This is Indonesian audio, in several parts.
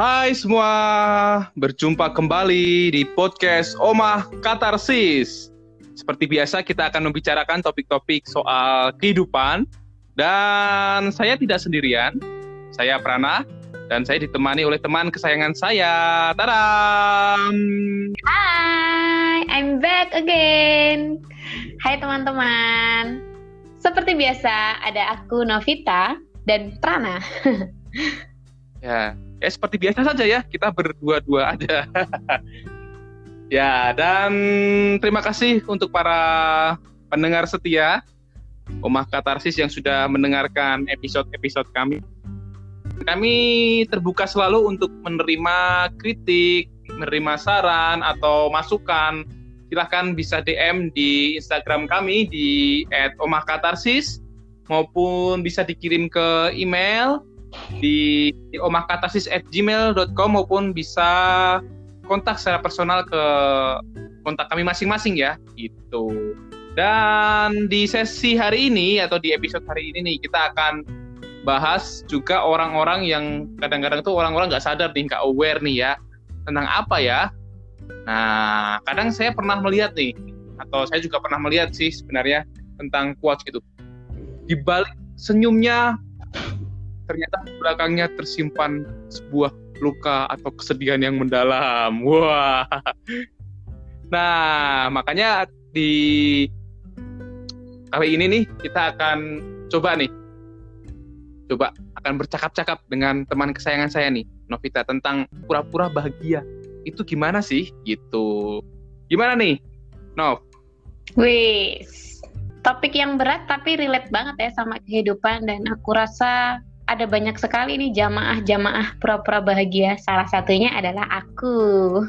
Hai semua, berjumpa kembali di podcast Omah Katarsis. Seperti biasa kita akan membicarakan topik-topik soal kehidupan dan saya tidak sendirian. Saya Prana dan saya ditemani oleh teman kesayangan saya. Taram. Hai, I'm back again. Hai teman-teman. Seperti biasa ada aku Novita dan Prana. ya, ya seperti biasa saja ya, kita berdua-dua aja. ya, dan terima kasih untuk para pendengar setia Omah Katarsis yang sudah mendengarkan episode-episode kami. Kami terbuka selalu untuk menerima kritik, menerima saran atau masukan. Silahkan bisa DM di Instagram kami di @omahkatarsis maupun bisa dikirim ke email di omahkatarsis@gmail.com maupun bisa kontak secara personal ke kontak kami masing-masing ya gitu. Dan di sesi hari ini atau di episode hari ini nih kita akan bahas juga orang-orang yang kadang-kadang tuh orang-orang nggak sadar nih nggak aware nih ya tentang apa ya. Nah kadang saya pernah melihat nih atau saya juga pernah melihat sih sebenarnya tentang quotes gitu. Di balik senyumnya ternyata belakangnya tersimpan sebuah luka atau kesedihan yang mendalam. Wah. Nah, makanya di kali ini nih kita akan coba nih. Coba akan bercakap-cakap dengan teman kesayangan saya nih Novita tentang pura-pura bahagia. Itu gimana sih? Gitu. Gimana nih Nov? Wis. Topik yang berat tapi relate banget ya sama kehidupan dan aku rasa ada banyak sekali nih jamaah-jamaah pura-pura bahagia. Salah satunya adalah aku.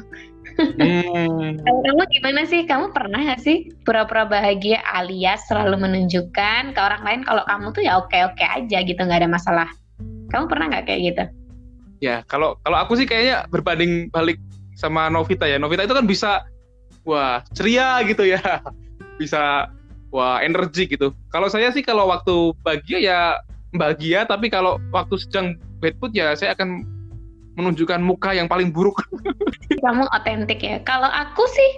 Hmm. kamu gimana sih? Kamu pernah gak sih pura-pura bahagia alias selalu menunjukkan ke orang lain kalau kamu tuh ya oke-oke aja gitu, nggak ada masalah. Kamu pernah nggak kayak gitu? Ya, kalau kalau aku sih kayaknya berbanding balik sama Novita ya. Novita itu kan bisa wah ceria gitu ya, bisa wah energi gitu. Kalau saya sih kalau waktu bahagia ya bahagia tapi kalau waktu sedang bad mood ya saya akan menunjukkan muka yang paling buruk. Kamu otentik ya. Kalau aku sih,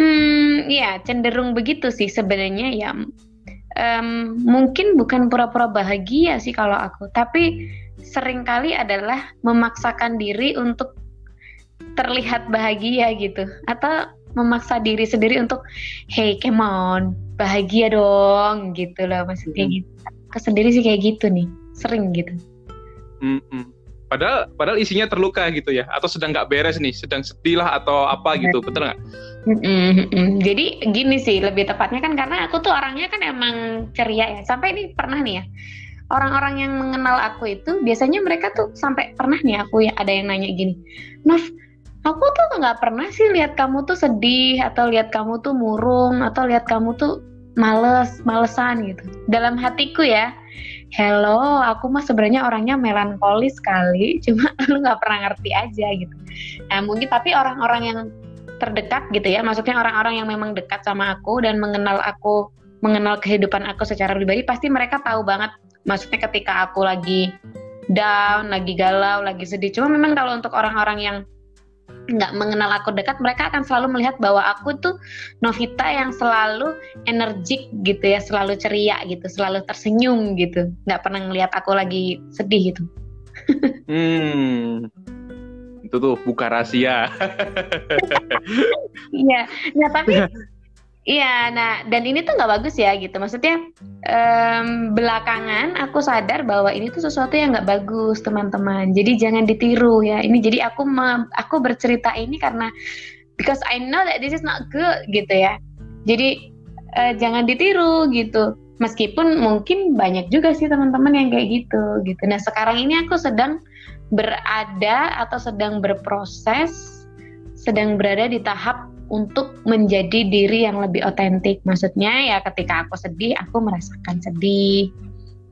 hmm, ya cenderung begitu sih sebenarnya ya. Um, mungkin bukan pura-pura bahagia sih kalau aku, tapi sering kali adalah memaksakan diri untuk terlihat bahagia gitu, atau memaksa diri sendiri untuk, hey, come on, bahagia dong, gitu loh maksudnya hmm. gitu ke sendiri sih kayak gitu nih sering gitu mm -mm. padahal padahal isinya terluka gitu ya atau sedang nggak beres nih sedang sedih lah atau apa gitu betul nggak mm -mm. jadi gini sih lebih tepatnya kan karena aku tuh orangnya kan emang ceria ya sampai ini pernah nih ya orang-orang yang mengenal aku itu biasanya mereka tuh sampai pernah nih aku ya ada yang nanya gini Nov aku tuh nggak pernah sih lihat kamu tuh sedih atau lihat kamu tuh murung atau lihat kamu tuh males, malesan gitu. Dalam hatiku ya, hello, aku mah sebenarnya orangnya melankolis sekali, cuma lu nggak pernah ngerti aja gitu. Nah mungkin tapi orang-orang yang terdekat gitu ya, maksudnya orang-orang yang memang dekat sama aku dan mengenal aku, mengenal kehidupan aku secara pribadi, pasti mereka tahu banget. Maksudnya ketika aku lagi down, lagi galau, lagi sedih. Cuma memang kalau untuk orang-orang yang nggak mengenal aku dekat mereka akan selalu melihat bahwa aku tuh Novita yang selalu energik gitu ya selalu ceria gitu selalu tersenyum gitu. Nggak pernah ngelihat aku lagi sedih gitu. Hmm. Itu tuh buka rahasia. Iya. Nah tapi Iya, nah dan ini tuh nggak bagus ya gitu. Maksudnya um, belakangan aku sadar bahwa ini tuh sesuatu yang nggak bagus teman-teman. Jadi jangan ditiru ya. Ini jadi aku aku bercerita ini karena because I know that this is not good gitu ya. Jadi uh, jangan ditiru gitu. Meskipun mungkin banyak juga sih teman-teman yang kayak gitu gitu. Nah sekarang ini aku sedang berada atau sedang berproses, sedang berada di tahap untuk menjadi diri yang lebih otentik. Maksudnya ya ketika aku sedih, aku merasakan sedih.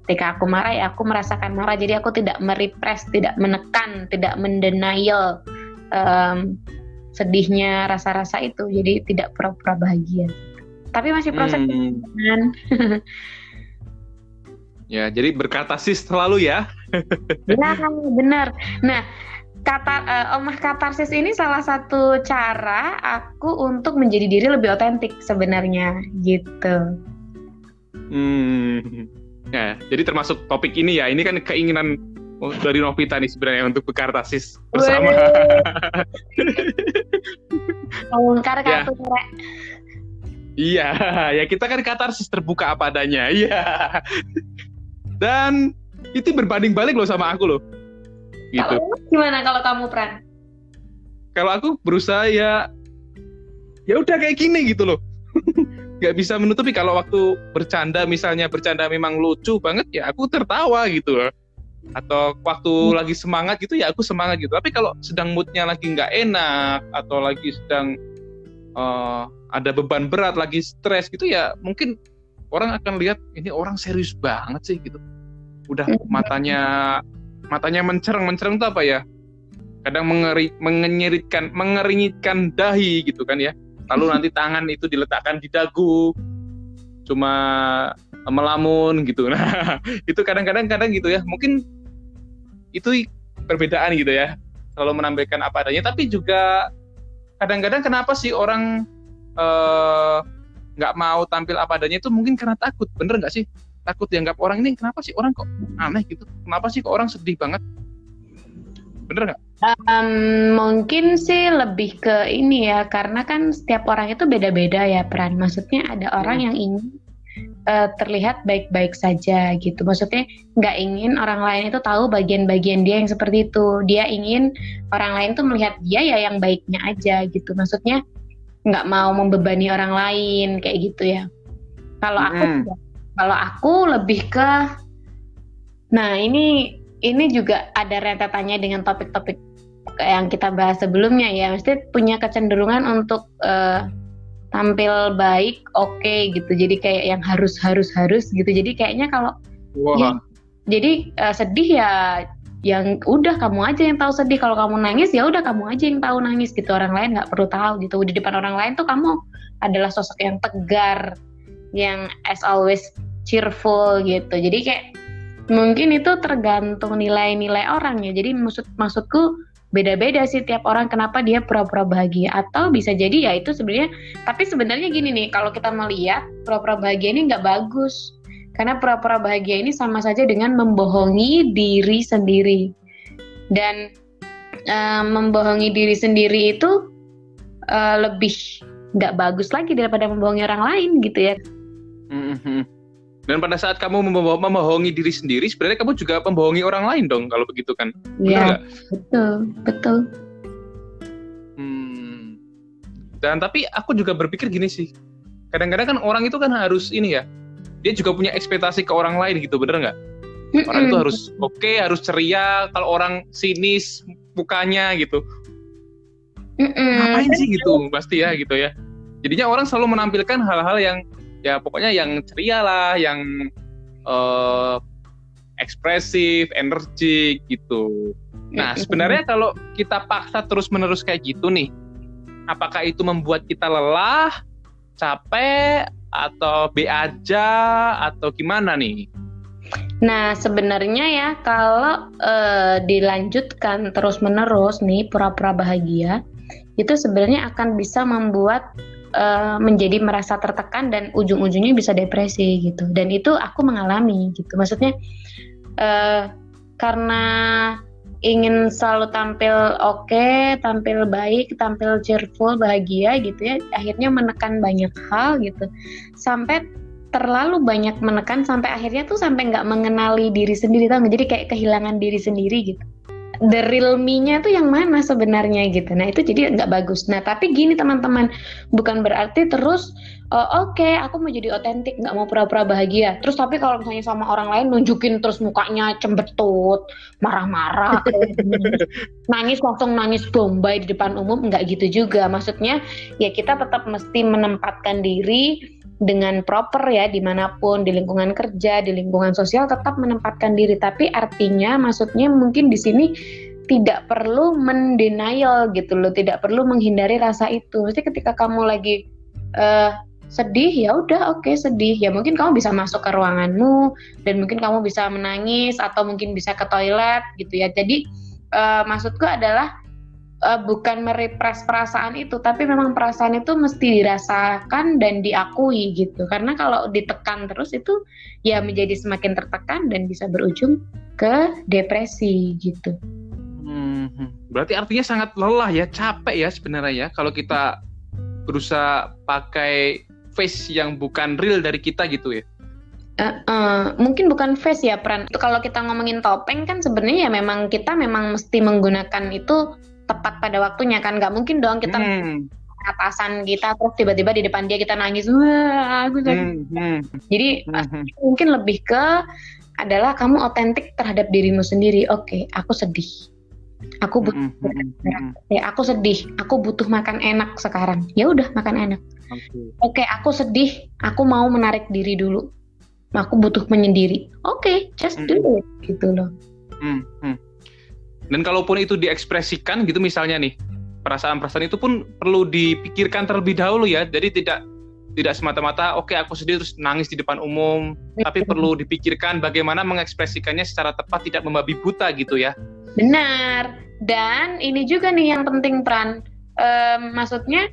Ketika aku marah, ya aku merasakan marah. Jadi aku tidak merepress, tidak menekan, tidak mendenial um, sedihnya rasa-rasa itu. Jadi tidak pura-pura bahagia. Tapi masih proses hmm. ya, jadi berkata sih selalu ya. ya, benar. Nah, kata uh, omah katarsis ini salah satu cara aku untuk menjadi diri lebih otentik sebenarnya gitu. Hmm. Ya, jadi termasuk topik ini ya. Ini kan keinginan dari Novita nih sebenarnya untuk berkartasis bersama. Mengungkar Ya. kartu ya. Iya, ya kita kan katarsis terbuka apa adanya. Iya. Dan itu berbanding balik loh sama aku loh. Gitu. Kalau gimana kalau kamu Pran? Kalau aku berusaha ya ya udah kayak gini gitu loh. Gak bisa menutupi kalau waktu bercanda misalnya bercanda memang lucu banget ya aku tertawa gitu loh. Atau waktu lagi semangat gitu ya aku semangat gitu. Tapi kalau sedang moodnya lagi nggak enak atau lagi sedang eh, ada beban berat, lagi stres gitu ya mungkin orang akan lihat ini orang serius banget sih gitu. Udah Mhm. matanya matanya mencereng mencereng tuh apa ya? Kadang mengeri, mengenyeritkan mengeringitkan dahi gitu kan ya. Lalu nanti tangan itu diletakkan di dagu. Cuma melamun gitu. Nah, itu kadang-kadang kadang gitu ya. Mungkin itu perbedaan gitu ya. Selalu menampilkan apa adanya tapi juga kadang-kadang kenapa sih orang eh, nggak mau tampil apa adanya itu mungkin karena takut bener nggak sih takut dianggap orang ini kenapa sih orang kok aneh gitu kenapa sih kok orang sedih banget bener nggak Em, mungkin sih lebih ke ini ya, karena kan setiap orang itu beda-beda ya peran. Maksudnya ada orang Hmm. yang ingin eh, terlihat baik-baik saja gitu. Maksudnya nggak ingin orang lain itu tahu bagian-bagian dia yang seperti itu. Dia ingin orang lain tuh melihat dia ya yang baiknya aja gitu. Maksudnya nggak mau membebani orang lain kayak gitu ya. Kalau aku, Mm-mm. Kalau aku lebih ke, nah ini ini juga ada rentetannya dengan topik-topik yang kita bahas sebelumnya ya. Mesti punya kecenderungan untuk eh, tampil baik, oke gitu. Jadi kayak yang harus harus harus gitu. Jadi kayaknya kalau wah Ya. jadi eh, sedih ya yang udah kamu aja yang tahu sedih kalau kamu nangis ya udah kamu aja yang tahu nangis gitu orang lain nggak perlu tahu gitu di depan orang lain tuh kamu adalah sosok yang tegar yang as always cheerful gitu jadi kayak mungkin itu tergantung nilai-nilai orang ya jadi maksud maksudku beda-beda sih tiap orang kenapa dia pura-pura bahagia atau bisa jadi ya itu sebenarnya tapi sebenarnya gini nih kalau kita melihat pura-pura bahagia ini nggak bagus karena pura-pura bahagia ini sama saja dengan membohongi diri sendiri. Dan eh, membohongi diri sendiri itu eh, lebih nggak bagus lagi daripada membohongi orang lain gitu ya. Mhm. dan pada saat kamu membo- membohongi diri sendiri sebenarnya kamu juga membohongi orang lain dong kalau begitu kan Iya, betul, betul. Hmm. Dan tapi aku juga berpikir gini sih. Kadang-kadang kan orang itu kan harus ini ya. Dia juga punya ekspektasi ke orang lain gitu, bener nggak? Orang itu harus oke, harus ceria. Kalau orang sinis mukanya gitu, Mm-mm. ngapain sih gitu? Pasti ya gitu ya. Jadinya orang selalu menampilkan hal-hal yang ya pokoknya yang ceria lah, yang eh, ekspresif, energik gitu. Nah, sebenarnya kalau kita paksa terus-menerus kayak gitu nih, apakah itu membuat kita lelah, capek, atau B aja, atau gimana nih? Nah, sebenarnya ya kalau eh, dilanjutkan terus-menerus nih pura-pura bahagia, itu sebenarnya akan bisa membuat eh, menjadi merasa tertekan dan ujung-ujungnya bisa depresi gitu. Dan itu aku mengalami gitu. Maksudnya eh, karena ingin selalu tampil oke, tampil baik, tampil cheerful, bahagia gitu ya, akhirnya menekan banyak hal gitu. Sampai terlalu banyak menekan sampai akhirnya tuh sampai nggak mengenali diri sendiri tau nggak? jadi kayak kehilangan diri sendiri gitu the real me-nya tuh yang mana sebenarnya gitu. Nah itu jadi nggak bagus. Nah tapi gini teman-teman. Bukan berarti terus oh, oke aku mau jadi otentik nggak mau pura-pura bahagia. Terus tapi kalau misalnya sama orang lain nunjukin terus mukanya cembetut marah-marah nangis langsung nangis bombay di depan umum nggak gitu juga. Maksudnya ya kita tetap mesti menempatkan diri dengan proper ya di mana pun di lingkungan kerja di lingkungan sosial tetap menempatkan diri. Tapi artinya maksudnya mungkin di sini tidak perlu mendenial gitu loh tidak perlu menghindari rasa itu. Mesti ketika kamu lagi eh, sedih ya udah oke sedih. Ya mungkin kamu bisa masuk ke ruanganmu dan mungkin kamu bisa menangis atau mungkin bisa ke toilet gitu ya. Jadi uh, maksudku adalah uh, bukan merepress perasaan itu, tapi memang perasaan itu mesti dirasakan dan diakui gitu. Karena kalau ditekan terus itu ya menjadi semakin tertekan dan bisa berujung ke depresi gitu. Hmm, berarti artinya sangat lelah ya, capek ya sebenarnya ya kalau kita berusaha pakai face yang bukan real dari kita gitu ya. Uh, uh, mungkin bukan face ya Pran. Kalau kita ngomongin topeng kan sebenarnya ya memang kita memang mesti menggunakan itu tepat pada waktunya kan nggak mungkin dong kita hmm. atasan kita terus tiba-tiba di depan dia kita nangis wah aku hmm. Hmm. jadi hmm. mungkin lebih ke adalah kamu otentik terhadap dirimu sendiri oke okay, aku sedih aku butuh mm -hmm. ya aku sedih aku butuh makan enak sekarang ya udah makan enak oke okay. okay, aku sedih aku mau menarik diri dulu aku butuh menyendiri oke okay, just -hmm. do it gitu loh mm -hmm. Dan kalaupun itu diekspresikan gitu misalnya nih, perasaan-perasaan itu pun perlu dipikirkan terlebih dahulu ya. Jadi tidak tidak semata-mata oke okay, aku sedih terus nangis di depan umum, tapi perlu dipikirkan bagaimana mengekspresikannya secara tepat tidak membabi buta gitu ya. Benar. Dan ini juga nih yang penting Pran. Um, maksudnya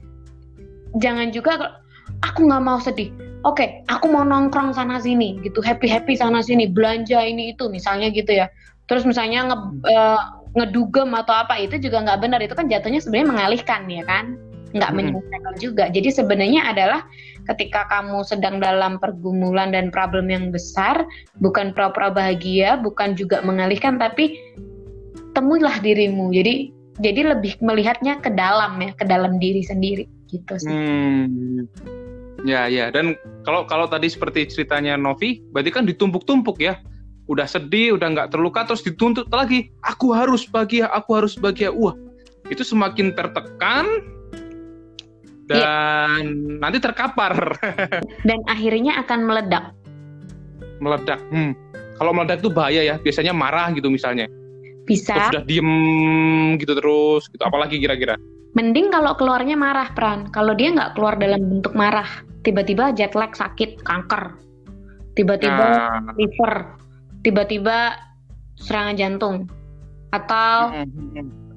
jangan juga aku nggak mau sedih. Oke, okay, aku mau nongkrong sana sini gitu, happy happy sana sini, belanja ini itu misalnya gitu ya. Terus misalnya nge, uh, ngedugem atau apa itu juga nggak benar. Itu kan jatuhnya sebenarnya mengalihkan ya kan? Nggak hmm. menyelesaikan juga. Jadi sebenarnya adalah ketika kamu sedang dalam pergumulan dan problem yang besar bukan pura-pura bahagia bukan juga mengalihkan tapi temuilah dirimu. Jadi jadi lebih melihatnya ke dalam ya ke dalam diri sendiri gitu sih. Hmm. ya ya. Dan kalau kalau tadi seperti ceritanya Novi berarti kan ditumpuk-tumpuk ya udah sedih, udah nggak terluka, terus dituntut lagi, aku harus bahagia, aku harus bahagia. Wah, itu semakin tertekan dan ya. nanti terkapar. dan akhirnya akan meledak. Meledak. Hmm. Kalau meledak itu bahaya ya. Biasanya marah gitu misalnya. Bisa. Terus sudah diem gitu terus. Gitu. Apalagi kira-kira? Mending kalau keluarnya marah, Pran. Kalau dia nggak keluar dalam bentuk marah, tiba-tiba jet lag, sakit, kanker, tiba-tiba nah. liver, tiba-tiba serangan jantung. Atau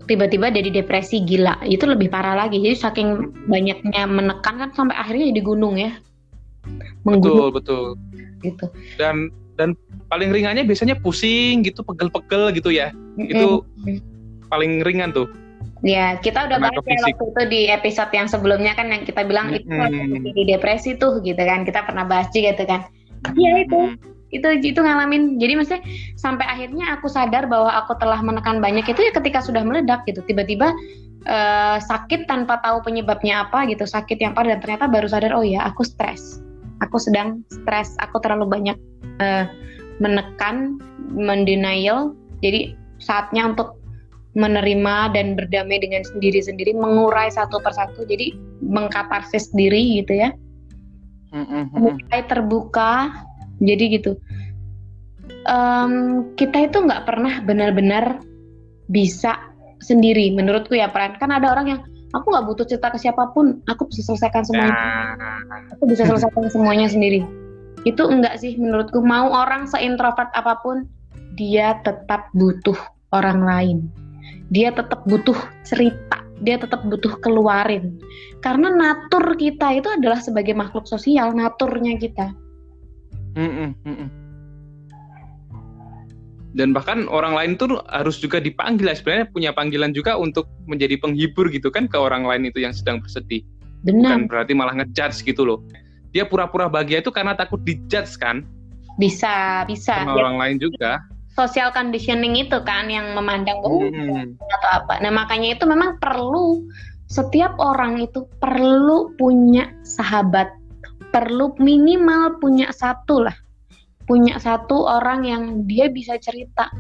tiba-tiba jadi depresi gila. Itu lebih parah lagi. Jadi saking banyaknya menekan kan sampai akhirnya jadi gunung ya. Menggunung. betul betul. Gitu. Dan dan paling ringannya biasanya pusing gitu pegel-pegel gitu ya. Mm-hmm. itu paling ringan tuh. Ya, kita udah bahas ya waktu itu di episode yang sebelumnya kan yang kita bilang -hmm. itu di depresi tuh gitu kan. Kita pernah bahas juga gitu kan. Iya itu itu itu ngalamin. Jadi maksudnya sampai akhirnya aku sadar bahwa aku telah menekan banyak itu ya ketika sudah meledak gitu. Tiba-tiba uh, sakit tanpa tahu penyebabnya apa gitu sakit yang parah dan ternyata baru sadar oh ya aku stres. Aku sedang stres aku terlalu banyak uh, menekan mendenial. Jadi saatnya untuk menerima dan berdamai dengan sendiri-sendiri mengurai satu persatu. Jadi mengkatarsis diri gitu ya. Mulai terbuka jadi gitu. Um, kita itu nggak pernah benar-benar bisa sendiri menurutku ya peran kan ada orang yang aku nggak butuh cerita ke siapa pun aku bisa selesaikan semuanya. Nah. aku bisa selesaikan semuanya sendiri. Itu enggak sih menurutku. Mau orang seintrovert apa pun dia tetap butuh orang lain. Dia tetap butuh cerita. Dia tetap butuh keluarin. Karena natur kita itu adalah sebagai makhluk sosial naturnya kita Mm -mm, Dan bahkan orang lain tuh harus juga dipanggil ya sebenarnya punya panggilan juga untuk menjadi penghibur gitu kan ke orang lain itu yang sedang bersedih. Benar. Bukan berarti malah ngejudge gitu loh. Dia pura-pura bahagia itu karena takut dijudge kan? Bisa, bisa. Sama ya. orang lain juga. Social conditioning itu kan yang memandang oh hmm. atau apa. Nah makanya itu memang perlu setiap orang itu perlu punya sahabat perlu minimal punya satu lah. Punya satu orang yang dia bisa cerita.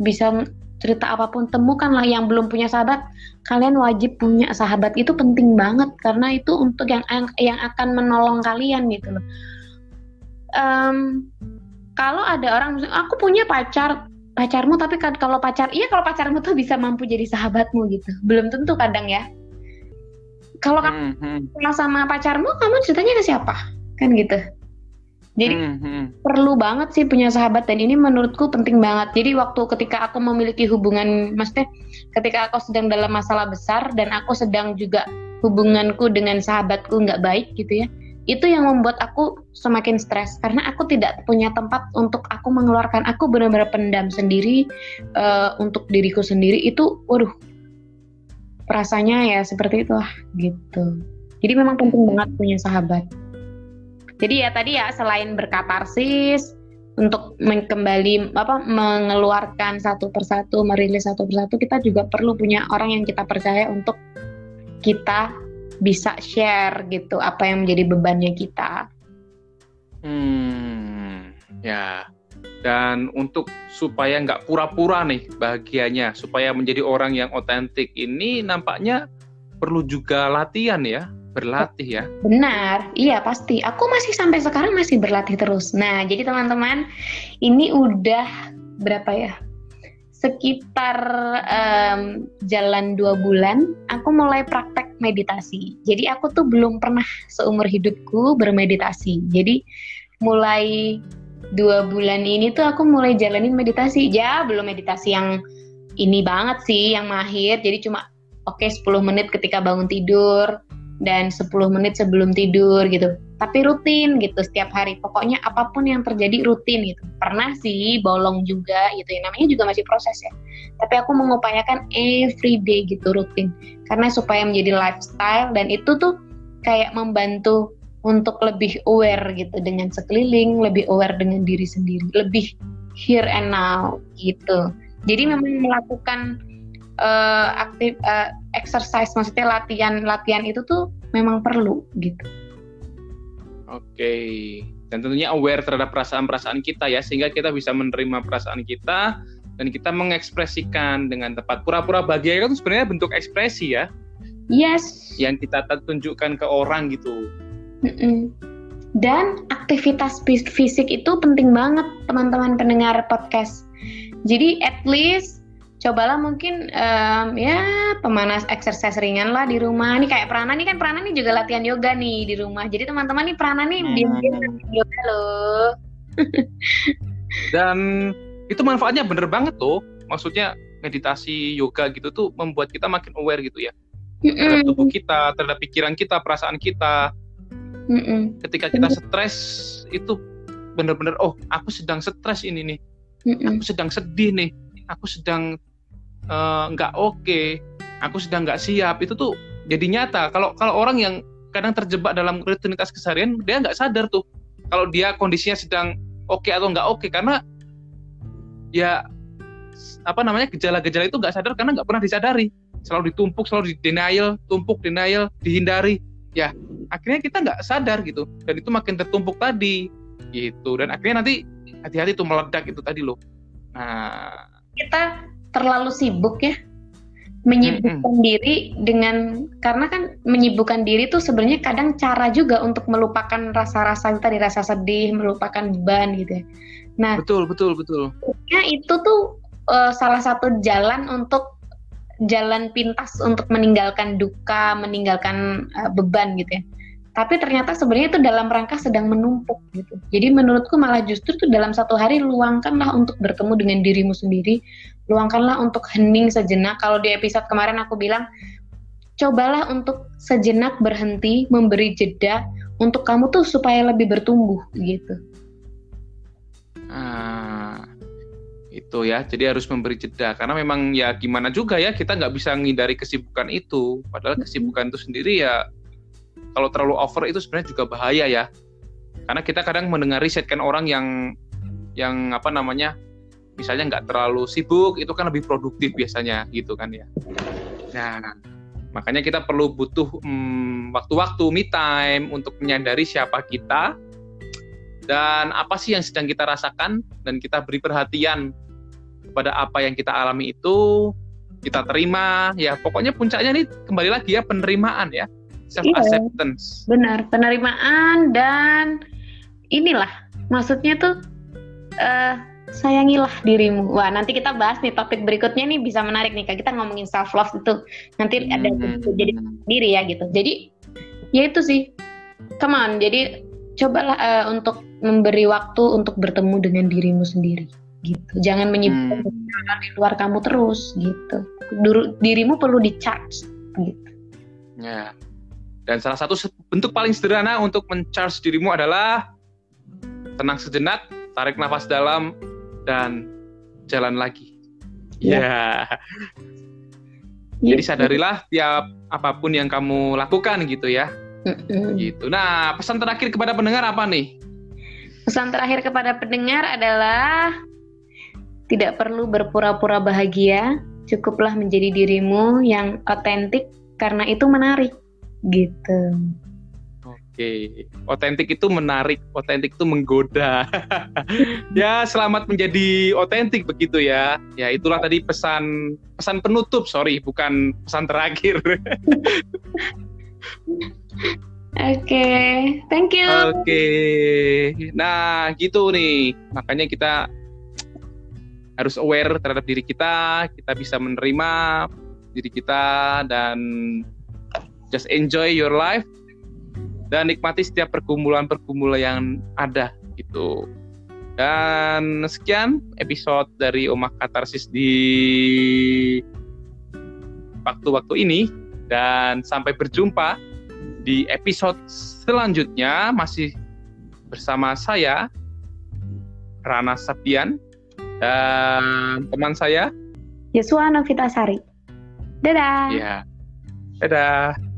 Bisa cerita apa pun temukanlah yang belum punya sahabat. Kalian wajib punya sahabat. Itu penting banget karena itu untuk yang yang akan menolong kalian gitu loh. Um, kalau ada orang aku punya pacar pacarmu tapi kan kalau pacar iya kalau pacarmu tuh bisa mampu jadi sahabatmu gitu. Belum tentu kadang ya kalau hmm, kamu hmm. sama pacarmu kamu ceritanya ke siapa kan gitu Jadi hmm, hmm. perlu banget sih punya sahabat dan ini menurutku penting banget. Jadi waktu ketika aku memiliki hubungan, maksudnya ketika aku sedang dalam masalah besar dan aku sedang juga hubunganku dengan sahabatku nggak baik gitu ya, itu yang membuat aku semakin stres karena aku tidak punya tempat untuk aku mengeluarkan. Aku benar-benar pendam sendiri uh, untuk diriku sendiri itu, waduh, rasanya ya seperti itu lah gitu. Jadi memang penting banget punya sahabat. Jadi ya tadi ya selain berkatarsis untuk kembali apa mengeluarkan satu persatu, merilis satu persatu, kita juga perlu punya orang yang kita percaya untuk kita bisa share gitu apa yang menjadi bebannya kita. Hmm, ya. Dan untuk supaya nggak pura-pura nih bahagianya, supaya menjadi orang yang otentik ini nampaknya perlu juga latihan ya berlatih ya. Benar, iya pasti. Aku masih sampai sekarang masih berlatih terus. Nah, jadi teman-teman, ini udah berapa ya? Sekitar um, jalan dua bulan, aku mulai praktek meditasi. Jadi aku tuh belum pernah seumur hidupku bermeditasi. Jadi mulai dua bulan ini tuh aku mulai jalanin meditasi. Ya belum meditasi yang ini banget sih, yang mahir. Jadi cuma oke okay, 10 menit ketika bangun tidur, dan 10 menit sebelum tidur gitu. Tapi rutin gitu setiap hari. Pokoknya apa pun yang terjadi rutin gitu. Pernah sih bolong juga gitu ya. Namanya juga masih proses ya. Tapi aku mengupayakan every day gitu rutin. Karena supaya menjadi lifestyle dan itu tuh kayak membantu untuk lebih aware gitu dengan sekeliling, lebih aware dengan diri sendiri, lebih here and now gitu. Jadi memang melakukan uh, aktif uh, exercise maksudnya latihan latihan itu tuh memang perlu gitu. Oke. Okay. Dan tentunya aware terhadap perasaan-perasaan kita ya sehingga kita bisa menerima perasaan kita dan kita mengekspresikan dengan tepat. Pura-pura bahagia itu sebenarnya bentuk ekspresi ya. Yes. Yang kita tunjukkan ke orang gitu. Mm -mm. Dan aktivitas fisik itu penting banget teman-teman pendengar podcast. Jadi at least cobalah mungkin um, ya pemanas exercise ringan lah di rumah. Nih kayak Prana nih kan Prana nih juga latihan yoga nih di rumah. Jadi teman-teman nih Prana nih hmm. diam-diam yoga loh. Dan itu manfaatnya bener banget tuh maksudnya meditasi yoga gitu tuh membuat kita makin aware gitu ya. Terhadap tubuh kita terhadap pikiran kita perasaan kita Mm-mm. ketika kita stres itu bener-bener oh aku sedang stres ini nih. Mm-mm. aku sedang sedih nih. Aku sedang Eh, nggak uh, oke, okay, aku sedang nggak siap, itu tuh jadi nyata. Kalau kalau orang yang kadang terjebak dalam rutinitas keseharian, dia nggak sadar tuh. Kalau dia kondisinya sedang oke okay atau nggak oke. Okay, karena ya apa namanya gejala-gejala itu nggak sadar karena nggak pernah disadari. Selalu ditumpuk selalu di denial tumpuk denial dihindari ya akhirnya kita nggak sadar gitu dan itu makin tertumpuk tadi gitu dan akhirnya nanti hati-hati tuh meledak itu tadi loh nah kita terlalu sibuk ya menyibukkan mm -hmm. diri dengan karena kan menyibukkan diri tuh sebenarnya kadang cara juga untuk melupakan rasa-rasa tadi rasa sedih, melupakan beban gitu ya. Nah, betul betul betul. Ya itu tuh uh, salah satu jalan untuk jalan pintas untuk meninggalkan duka, meninggalkan uh, beban gitu ya tapi ternyata sebenarnya itu dalam rangka sedang menumpuk gitu. Jadi menurutku malah justru tuh dalam satu hari luangkanlah untuk bertemu dengan dirimu sendiri, luangkanlah untuk hening sejenak. Kalau di episode kemarin aku bilang, cobalah untuk sejenak berhenti, memberi jeda untuk kamu tuh supaya lebih bertumbuh gitu. Ah, itu ya, jadi harus memberi jeda. Karena memang ya gimana juga ya kita nggak bisa menghindari kesibukan itu. Padahal kesibukan itu sendiri ya kalau terlalu over itu sebenarnya juga bahaya ya. Karena kita kadang mendengar riset kan orang yang yang apa namanya misalnya nggak terlalu sibuk itu kan lebih produktif biasanya gitu kan ya. Nah makanya kita perlu butuh hmm, waktu-waktu me time untuk menyadari siapa kita dan apa sih yang sedang kita rasakan dan kita beri perhatian kepada apa yang kita alami itu kita terima ya pokoknya puncaknya nih kembali lagi ya penerimaan ya self acceptance. Iya, benar, penerimaan dan inilah maksudnya tuh uh, sayangilah dirimu. Wah, nanti kita bahas nih topik berikutnya nih bisa menarik nih. Kita ngomongin self love itu. Nanti hmm. ada jadi diri ya gitu. Jadi ya itu sih. Come on. Jadi cobalah uh, untuk memberi waktu untuk bertemu dengan dirimu sendiri gitu. Jangan menyibukkan hmm. di luar kamu terus gitu. Dur dirimu perlu di charge gitu. Ya. Dan salah satu bentuk paling sederhana untuk mencharge dirimu adalah tenang sejenak, tarik nafas dalam dan jalan lagi. Ya. Yeah. Jadi sadarilah tiap apa pun yang kamu lakukan gitu ya. Gitu. Nah, pesan terakhir kepada pendengar apa nih? Pesan terakhir kepada pendengar adalah tidak perlu berpura-pura bahagia, cukuplah menjadi dirimu yang otentik karena itu menarik. Gitu. Oke, otentik itu menarik, otentik itu menggoda. ya, selamat menjadi otentik begitu ya. Ya, itulah tadi pesan pesan penutup, sorry, bukan pesan terakhir. Oke, okay. thank you. Oke, okay. nah gitu nih, makanya kita harus aware terhadap diri kita, kita bisa menerima diri kita dan just enjoy your life dan nikmati setiap pergumulan-pergumulan yang ada gitu. Dan sekian episode dari Omah Katarsis di waktu-waktu ini dan sampai berjumpa di episode selanjutnya masih bersama saya Rana Sapian dan teman saya Yesua Novitasari. Dadah. Ya. Dadah.